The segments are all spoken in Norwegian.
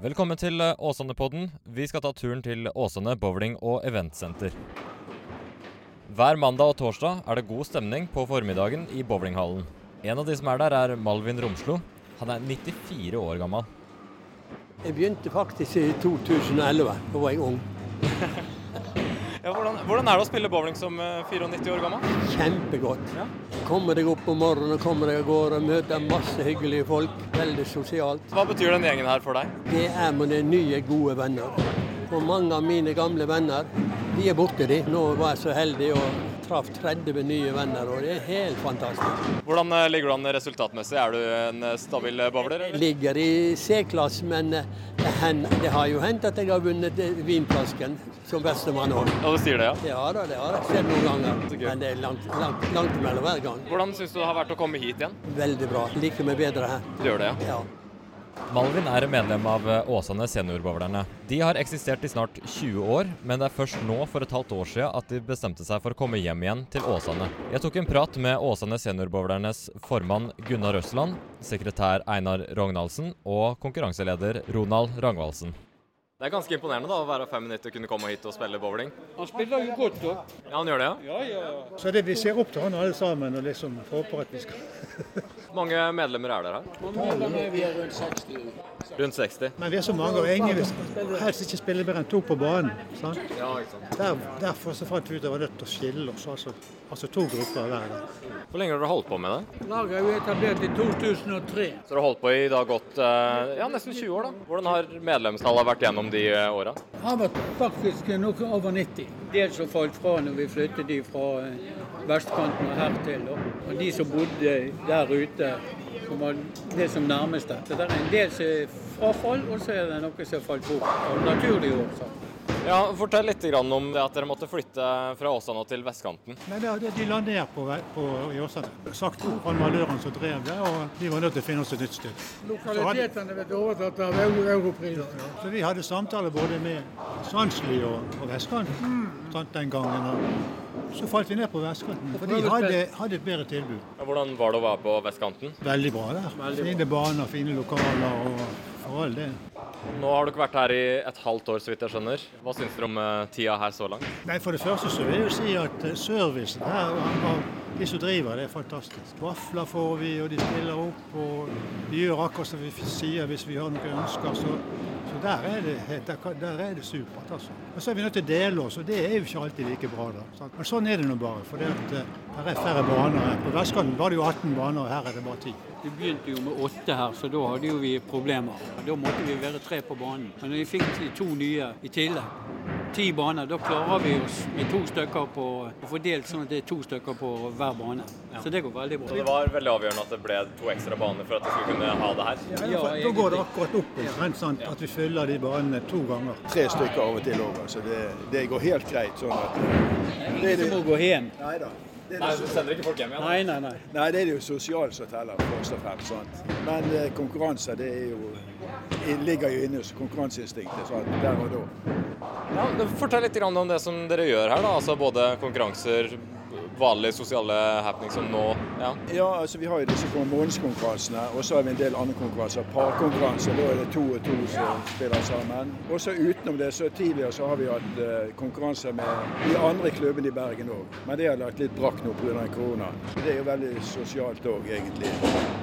Velkommen til eh, Åsane-podden. Vi skal ta turen til Åsane bowling og eventsenter. Hver mandag og torsdag er det god stemning på formiddagen i bowlinghallen. En av de som er der, er Malvin Romslo. Han er 94 år gammel. Jeg begynte faktisk i 2011. Da var jeg ung. Ja, hvordan, hvordan, er det å spille bowling som 94 år gammel? Kjempegodt. Ja. Kommer deg opp om morgenen og kommer deg av gårde og møter masse hyggelige folk. Veldig sosialt. Hva betyr den gjengen her for deg? Det er mine nye, gode venner. For mange av mine gamle venner, de er borte, de. Nå var jeg så heldig og traff 30 nye venner, og det er helt fantastisk. Hvordan eh, ligger du an resultatmessig? Er du en eh, stabil bowler? Ligger i C-klasse, men eh, det, har jo hendt at jeg har vunnet vinflasken som bestemann òg. Ja, du sier det, ja? Ja da, det har skjedd noen ganger. Men det er langt, langt, langt mellom hver gang. Hvordan syns du det har vært å komme hit igjen? Veldig bra. Liker meg bedre her. Du gjør det, ja? ja. Malvin er medlem av eh, Åsane seniorbowlerne. De har eksistert i snart 20 år, men det er først nå for et halvt år siden at de bestemte seg for å komme hjem igjen til Åsane. Jeg tok en prat med Åsane seniorbowlernes formann Gunnar Røsland, sekretær Einar Rognaldsen og konkurranseleder Ronald Rangvaldsen. Det er ganske imponerende da, å være fem minutter og kunne komme hit og spille bowling. Han spiller jo godt da. Ja, han gjør det, ja? Ja, ja, ja. Så det vi ser opp til han alle sammen og liksom håper at vi skal mange medlemmer er dere her? Medlemmer, vi er rundt 60. Rundt 60? Men vi er så mange, og ingen vil helst ikke spille mer enn to på banen. Sant? Ja, ikke sant? Der, derfor så fant vi ut at vi var nødt til å skille oss, altså, altså to grupper hver. Hvor lenge har dere holdt på med det? Laget er jo etablert i 2003. Så dere har holdt på i da gått eh, ja, nesten 20 år, da. Hvordan har medlemstallet vært gjennom de eh, åra? Har vært faktisk noe over 90. Dels som falt fra når vi flyttet de fra eh, vestkanten og hertil. Og de som bodde der ute, som var det som nærmeste. Det er en del som er frafall, og så er det noe som har falt bort av naturlige årsaker. Ja, Fortell litt om det at dere måtte flytte fra Åsane til vestkanten. Nei, det, De la ned på, på, i Åsane. Sagt opp han maløren som drev det, og de var nødt til å finne oss et nytt sted. Lokalitetene ble overtatt av europris. Ja, så vi hadde samtaler både med Sandsli og, og vestkanten mm. den gangen. Og så falt vi ned på vestkanten, for de hadde, hadde, et bedre tilbud. Ja, hvordan var det å være på vestkanten? Veldig bra der. Veldig fine baner, fine lokaler og for all del. Nå har dere vært her i et halvt år, så vidt jeg skjønner. Hva syns dere om uh, tida her så langt? Nei, For det første så vil jeg jo si at uh, servicen her av de som driver, det er fantastisk. Vafler får vi, og de stiller opp. og De gjør akkurat som vi sier hvis vi har noen ønsker. så så der er det, der er det supert. altså. Og Så er vi nødt til å dele oss, og det er jo ikke alltid like bra. da. Men sånn er det nå bare. For det, at, eh, er færre baner her. På vestkanten var det jo 18 baner, og her er det bare 10. Vi begynte jo med åtte her, så da hadde jo vi problemer. Da måtte vi være tre på banen. Men vi fikk to nye i tillegg, ti baner. Da klarer vi oss med to stykker på å fordelt sånn at det er to stykker på hver bane. Ja. Så det går veldig bra. Så det var veldig avgjørende at det ble to ekstra baner for at vi skulle kunne ha det her? Ja, ja Da går det akkurat opp igjen, sant? at vi fyller de banene to ganger. Tre stykker av og til òg, så det, det, går helt greit. sånn at... Det er ingen som må gå hjem. Neida. Nei, Du sender ikke folk hjem igjen? Nei, nei, nei. Nei, Det er jo sosialt som teller, først og fremst. sant? Men eh, konkurranse det er jo, ligger jo inne hos konkurranseinstinktet så der og da. Ja, fortell litt om det som dere gjør her. da, altså Både konkurranser, vanlige sosiale happenings som nå? Ja, ja altså vi har jo disse månedskonkurransene, og så har vi en del andre konkurranser. Parkonkurranser, da er det to og to som spiller sammen. Og så utenom det, så tidligere så har vi hatt uh, konkurranser med de andre klubbene i Bergen òg. Men det har lagt litt brakk nå pga. korona. Det er jo veldig sosialt òg, egentlig.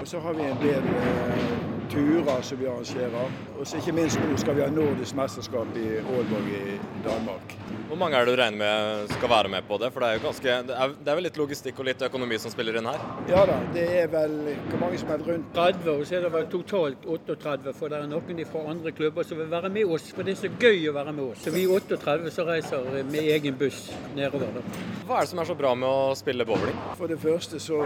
Og så har vi en del uh, turer som vi arrangerer. Og så ikke minst nå skal vi ha nordisk mesterskap i Aalborg i Danmark. Hvor mange er det du regner med skal være med på det? For det er jo ganske, det er, det er vel litt logistikk og litt økonomi som spiller inn her? Ja da, det er vel hvor mange som er rundt 30, og så er det vel totalt 38. For det er noen fra andre klubber som vil være med oss. For det er så gøy å være med oss. Så vi 38 som reiser med egen buss nedover. Da. Hva er det som er så bra med å spille bowling? For det første så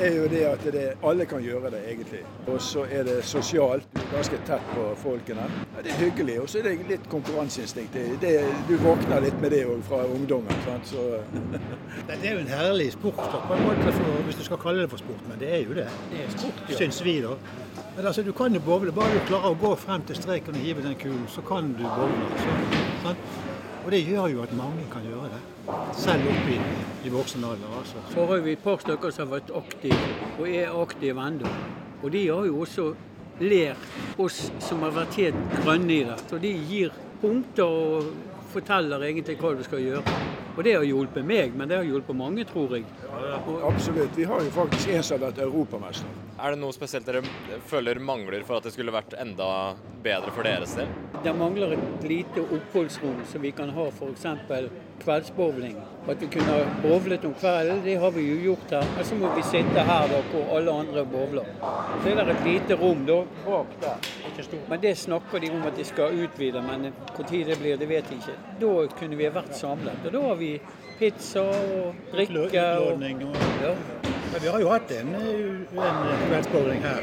er jo det at det, alle kan gjøre det, egentlig. Og så er det sosialt. Du er ganske tett på folkene. Det er hyggelig. Og så er det litt konkurranseinstinkt. Det, det, du våkner litt med det òg fra ungdommen. Sant? Så det er jo en herlig sport, på en måte, for, hvis du skal kalle det for sport. Men det er jo det. Det er sport, ja. Syns vi, da. Men altså, du kan jo bowle. Bare du klarer å gå frem til streken og hive den kulen, så kan du bowle. Altså. Og det gjør jo at mange kan gjøre det. Selv oppe i, i voksen alder. Altså. Så har vi et par stykker som har vært aktive, og er aktive ennå. Og de har jo også ler oss som har vært helt grønne i det. Så de gir punkter og forteller egentlig hva du skal gjøre. Og det har hjulpet meg, men det har hjulpet mange, tror jeg. Absolutt. Vi har jo faktisk en som har vært europamester. Er det noe spesielt dere føler mangler for at det skulle vært enda bedre for deres del? Det mangler et lite oppholdsrom som vi kan ha f.eks. kveldsbowling. At vi kunne bowlet om kvelden, det har vi jo gjort her. Men så må vi sitte her da hvor alle andre bowler. Så er det et lite rom da bak der. Men det snakker de om at de skal utvide, men når det blir, det vet jeg ikke. Da kunne vi vært samlet. Og da har vi pizza og drikke. Og, ja. Men vi har jo hatt en, en kveldsbowling her.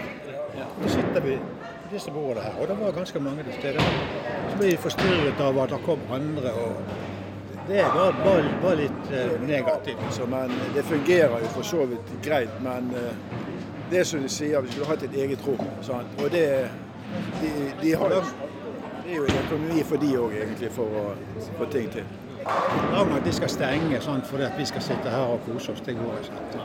Nå sitter vi på disse bordene her, og det var ganske mange til stede. Så ble vi forstyrret av at det kom andre. og Det var var, var litt eh, negativt. Så, men det fungerer jo for så vidt greit. Men eh, det er som de sier, vi skulle hatt et eget rom. Sant? Og det de, de har jo Det er jo en økonomi for de òg, egentlig, for å få ting til. Lang at de skal stenge sånn, for at vi skal sitte her og kose oss. Det går ikke.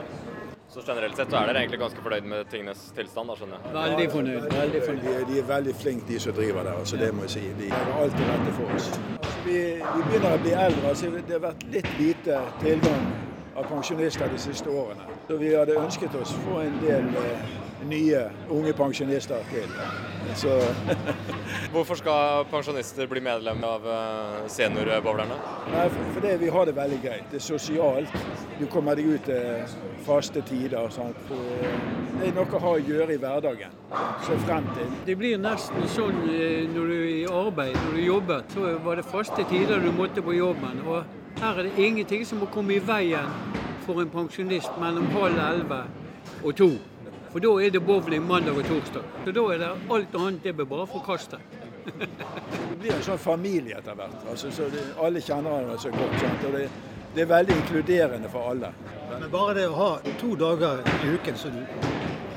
Så generelt sett så er dere egentlig ganske fornøyd med tingenes tilstand, da, skjønner jeg? Veldig fornøyd. veldig De, fornøyd. er- de er veldig flinke, de som driver der. altså Det må jeg si. De gjør alt til rette for oss. Vi, vi begynner å bli eldre. altså Det har vært litt lite tilgang av pensjonister de siste årene. Så vi hadde ønsket oss å få en del eh, nye unge pensjonister til. Så Hvorfor skal pensjonister bli medlem av uh, seniorbowlerne? Fordi for, for vi har det veldig greit. Det er sosialt. Du kommer deg ut til faste tider. Sant? For, eh, det er noe å ha å gjøre i hverdagen. Se frem til. Det blir nesten sånn eh, når du er i arbeid, når du jobber, så var det faste tider du måtte på jobben. Og her er det ingenting som må komme i veien for en pensjonist mellom halv elleve og to. For da er det bowling mandag og torsdag. Så da er det alt annet det blir bare forkastet. Det blir en sånn familie etter hvert. Altså, så det, alle kjenner hverandre så godt. Sant? Og det, det er veldig inkluderende for alle. Men bare det å ha to dager i uken så du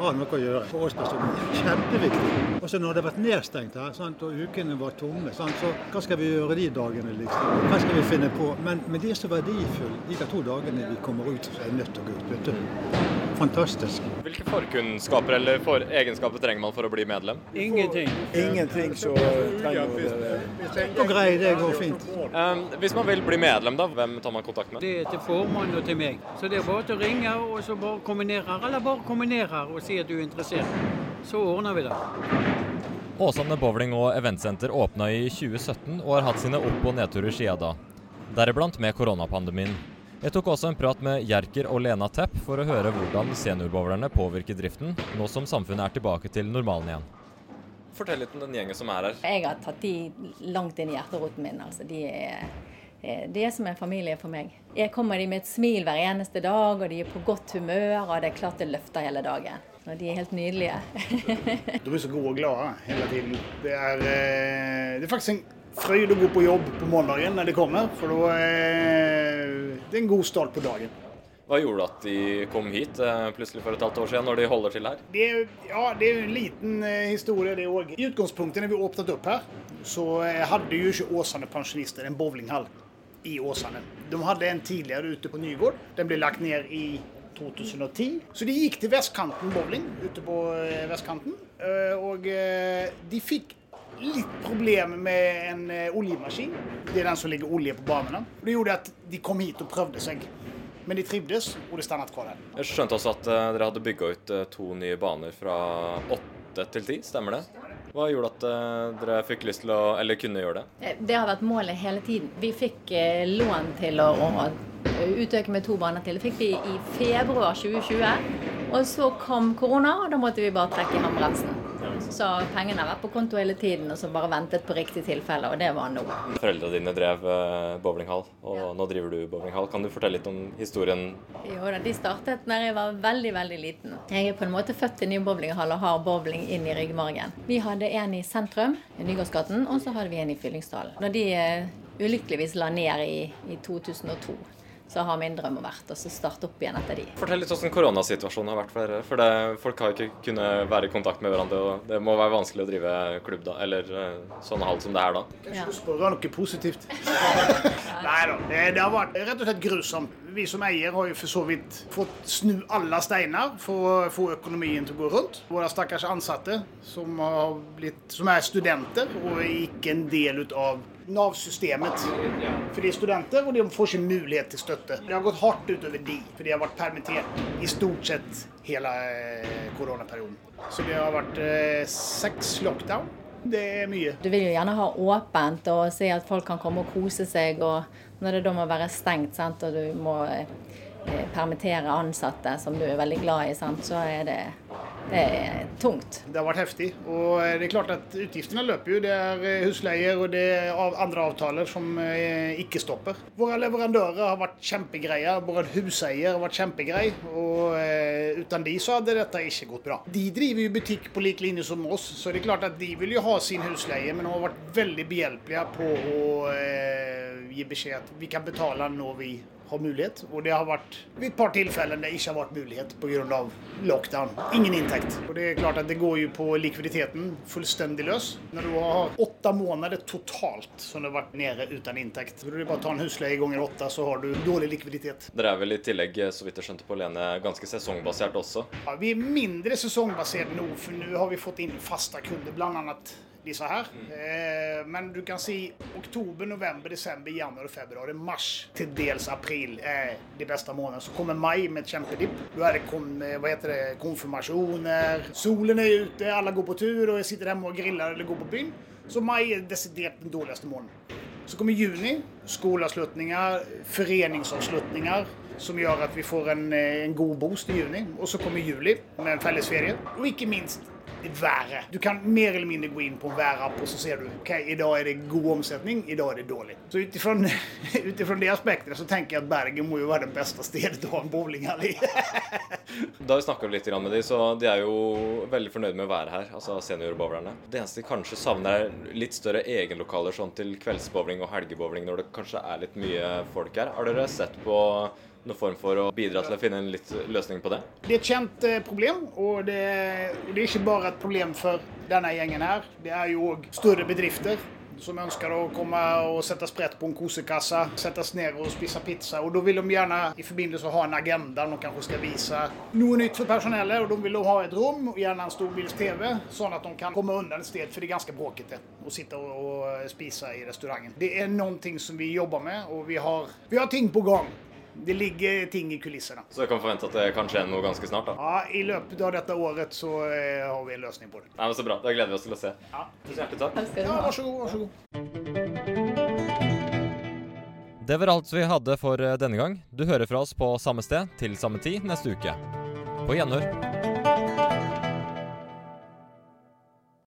har noe å gjøre, for oss personer, er kjempeviktig. Og så når det har vært nedstengt her, sant, og ukene var tomme, sant, så hva skal vi gjøre de dagene, liksom? Hva skal vi finne på? Men, men de er så verdifulle, de to dagene vi kommer ut, så er nødt til å gå ut. vet du. Fantastisk. Hvilke forkunnskaper eller for egenskaper trenger man for å bli medlem? Ingenting. Ingenting så trenger være Og grei, det går fint. Um, hvis man vil bli medlem, da, hvem tar man kontakt med? Det er til formannen og til meg. Så det er bare til å ringe og så bare komme ned her. Eller bare komme ned her og si at du er interessert. Så ordner vi det. Åsane bowling og eventsenter åpna i 2017 og har hatt sine opp- og nedturer siden da. Deriblant med koronapandemien. Jeg tok også en prat med Jerker og Lena Tepp for å høre hvordan seniorbowlerne påvirker driften, nå som samfunnet er tilbake til normalen igjen. Fortell litt om den gjengen som er her. Jeg har tatt de langt inn i hjerteroten min. Altså, de, er, eh, de er som en familie for meg. Jeg kommer de med et smil hver eneste dag, og de er på godt humør, og det er klart det løfter hele dagen. Og de er helt nydelige. De er så gode og glade hele tiden. Det er, eh, det er faktisk en fröjd å gå på jobb på måndagen når de kommer. for då är det er en god start på dagen. Hva gjorde at de kom hit eh, plutselig for et halvt år siden, når de holder til her? Det ja, det er en liten historie, det òg. I utgangspunktet, når vi åpnet opp her, så hadde jo ikke Åsane pensjonister en bowlinghall i Åsane. De hadde en tidligere ute på Nygård. Den ble lagt ned i 2010. Så de gikk til vestkanten bowling ute på vestkanten. västkanten. Eh, och eh, de fick lite problem med en eh, oljemaskin. Det er den som ligger olje på banene. Det gjorde at de kom hit og prøvde seg. Men de trivdes og det stannet kvar här. Jeg skjønte også at eh, dere hadde bygga ut eh, to nye baner fra åtte til ti, stemmer det? Hva gjorde at dere fikk lyst til å, eller kunne gjøre det? Det har vært målet hele tiden. Vi fikk lån til å, å utøke med to baner til. Det fikk vi i februar 2020. Og så kom korona, og da måtte vi bare trekke i håndbremsen. Så pengene har vært på konto hele tiden, og så bare ventet på riktig tilfelle, og det var nå. Foreldrene dine drev eh, bowlinghall, og Ja. nå driver du bowlinghall. Kan du fortelle litt om historien? Jo da, de startet da jeg var veldig, veldig liten. Jeg er på en måte født i ny bowlinghall og har bowling inn i ryggmargen. Vi hadde en i sentrum, i Nygårdsgaten, og så hadde vi en i Fyllingsdalen. Når de eh, ulykkeligvis la ned i, i 2002, så har min drøm vært å starte opp igjen etter de. Fortell litt hvordan koronasituasjonen har vært for dere. For det, folk har ikke kunnet være i kontakt med hverandre, og det må være vanskelig å drive klubb da, eller uh, sånn halv som det er da. Kanskje du spørre noe positivt? Nei da, det, det har vært rett og slett grusomt. Vi som eier har jo for så vidt fått snu alle steiner for å få økonomien til å gå rundt. Våre stakkars ansatte som, har blitt, som er studenter og ikke en del av Nav-systemet. For de er studenter, og de får ikke mulighet til støtte. Det har gått hardt utover de, for de har vært permittert i stort sett hele eh, koronaperioden. Så det har vært eh, seks lockdown. Det er mye. Du vil jo gjerne ha åpent og si at folk kan komme og kose seg. og Når det da må være stengt sant, og du må eh, permittere ansatte som du er veldig glad i, sant, så er det, det er tungt. Det har vært heftig. Og det er klart at utgiftene løper jo. Det er eh, husleier og det er andre avtaler som eh, ikke stopper. Våre leverandører har vært kjempegreie. Våre huseier har vært kjempegrei. Og uten de så hadde dette ikke gått bra. De driver jo butikk på lik linje som oss, så det er klart at de vil jo ha sin husleie, men de har vært veldig behjelpelige på å gi beskjed at vi kan betale når vi har mulighet. Og det har vært ved et par tilfeller det ikke har vært mulighet pga. lockdown. Ingen inntekt. Og det er klart at det går jo på likviditeten fullstendig løs. Når du har åtte måneder totalt som du har vært nede uten inntekt. Når er bare tar ta en husleie ganger åtte, så har du dårlig likviditet. Dere er vel i tillegg, så vidt jeg skjønte på Lene, ganske sesongbasert også? Ja, vi er mindre sesongbasert nå, for nå har vi fått inn faste kunder, bl.a disse her. Eh, men du kan si oktober, november, desember, januar, februar, mars til dels april er de beste månedene. Så kommer mai med et kjempedipp. Da er det, kom, eh, hva heter det konfirmasjoner. Solen er ute, alle går på tur, og jeg sitter hjemme og griller eller går på byen. Så mai er desidert den dårligste måneden. Så kommer juni. Skoleavslutninger, foreningsavslutninger som gjør at vi får en, eh, en god boost i juni. Og så kommer juli med en fellesferie. Og ikke minst været. Du kan mer eller mindre gå inn på en værapp og så ser du ok, i dag er det god omsetning, i dag er det dårlig. Så ut ifra det aspektet så tenker jeg at Bergen må jo være det beste stedet å ha en bowlinghall i. da vi snakka litt med de, så de er jo veldig fornøyd med å være her, altså seniorbowlerne. Det eneste de kanskje savner, er litt større egenlokaler sånn til kveldsbowling og helgebowling når det kanskje er litt mye folk her. Har dere sett på noen form for å bidra til å finne en litt løsning på det? Det er et kjent eh, problem, og det, det er ikke bare et problem for denne gjengen her. Det er jo òg større bedrifter som ønsker å komme og sette sprett på en kosekasse, settes ned og spise pizza. Og Da vil de gjerne i forbindelse ha en agenda de kanskje skal vise noe nytt for personellet. og De vil ha et rom, og gjerne en storbilds-TV, sånn at de kan komme unna et sted, for det er ganske bråkete å sitte og spise i restauranten. Det er noe som vi jobber med, og vi har, vi har ting på gang. Det ligger ting i kulissene. Så jeg kan forvente at det kan skje noe ganske snart? da? Ja, I løpet av dette året så eh, har vi en løsning på det. Nei, men Så bra. Da gleder vi oss til å se. Ja. Tusen hjertelig takk. Ja, vær så god. Vær så god. Det var alt vi hadde for eh, denne gang. Du hører fra oss på samme sted til samme tid neste uke. På gjenhør.